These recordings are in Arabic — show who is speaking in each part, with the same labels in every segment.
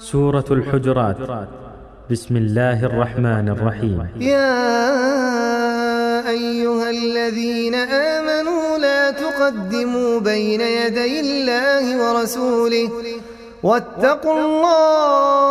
Speaker 1: سورة الحجرات. بسم الله الرحمن الرحيم.
Speaker 2: يا أيها الذين آمنوا لا تقدموا بين يدي الله ورسوله. واتقوا الله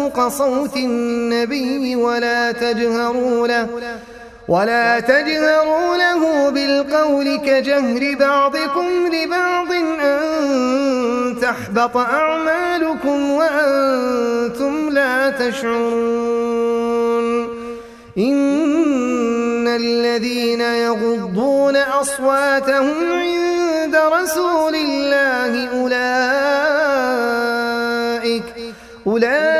Speaker 2: فوق صوت النبي ولا تجهروا له ولا تجهروا له بالقول كجهر بعضكم لبعض أن تحبط أعمالكم وأنتم لا تشعرون. إن الذين يغضون أصواتهم عند رسول الله أولئك أولئك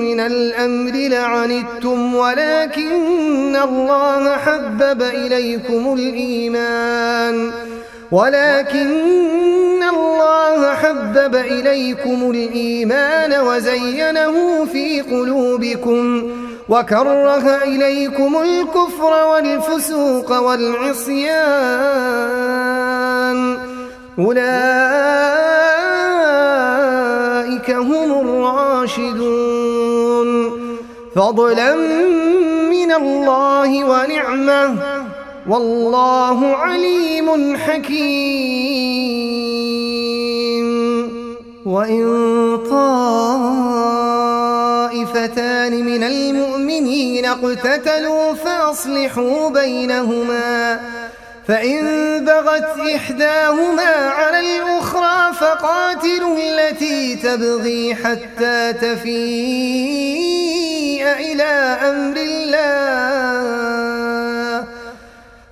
Speaker 2: الأمر لعنتم ولكن الله حبب إليكم الإيمان. ولكن الله حبب إليكم الإيمان وزينه في قلوبكم وكره إليكم الكفر والفسوق والعصيان. أولئك هم الراشدون. فضلا من الله ونعمة. والله عليم حكيم. وإن طائفتان من المؤمنين اقتتلوا فأصلحوا بينهما. فإن بغت إحداهما على الأخرى فقاتلوا التي تبغي حتى إلى أمر الله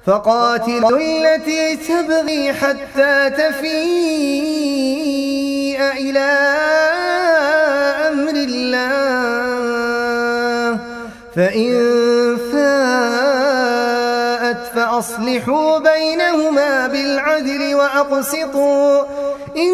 Speaker 2: فقاتلوا التي تبغي حتى تفيء إلى أمر الله. فإن فاءت فأصلحوا بينهما بالعدل وأقسطوا. إن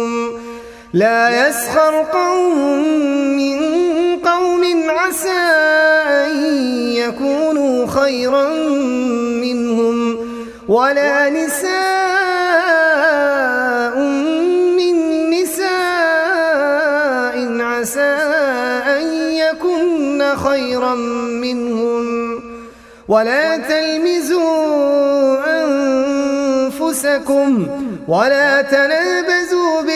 Speaker 2: لا يسخر قوم من قوم عسى أن يكونوا خيرا منهم ولا نساء من نساء عسى أن يكن خيرا منهم ولا تلمزوا أنفسكم ولا تنابزوا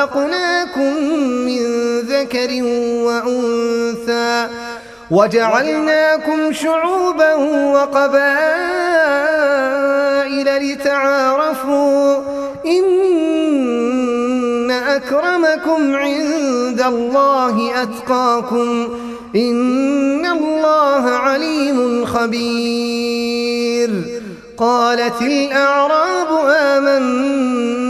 Speaker 2: خلقناكم من ذكر وأنثى وجعلناكم شعوبا وقبائل لتعارفوا إن أكرمكم عند الله أتقاكم إن الله عليم خبير قالت الأعراب آمنا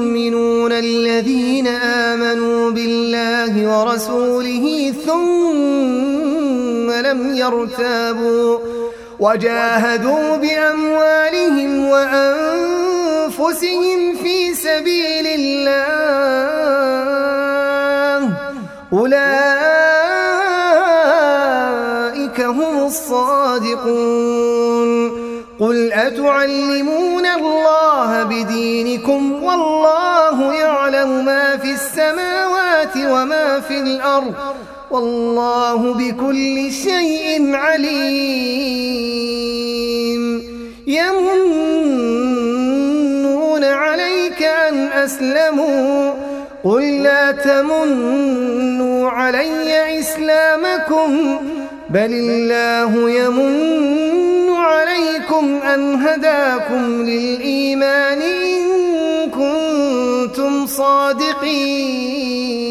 Speaker 2: الذين آمنوا بالله ورسوله ثم لم يرتابوا وجاهدوا بأموالهم وأنفسهم في سبيل الله أولئك هم الصادقون قل أتعلمون الله بدينكم وما في الأرض والله بكل شيء عليم. يمنون عليك أن أسلموا. قل لا تمنوا علي إسلامكم بل الله يمن عليكم أن هداكم للإيمان إن كنتم صادقين.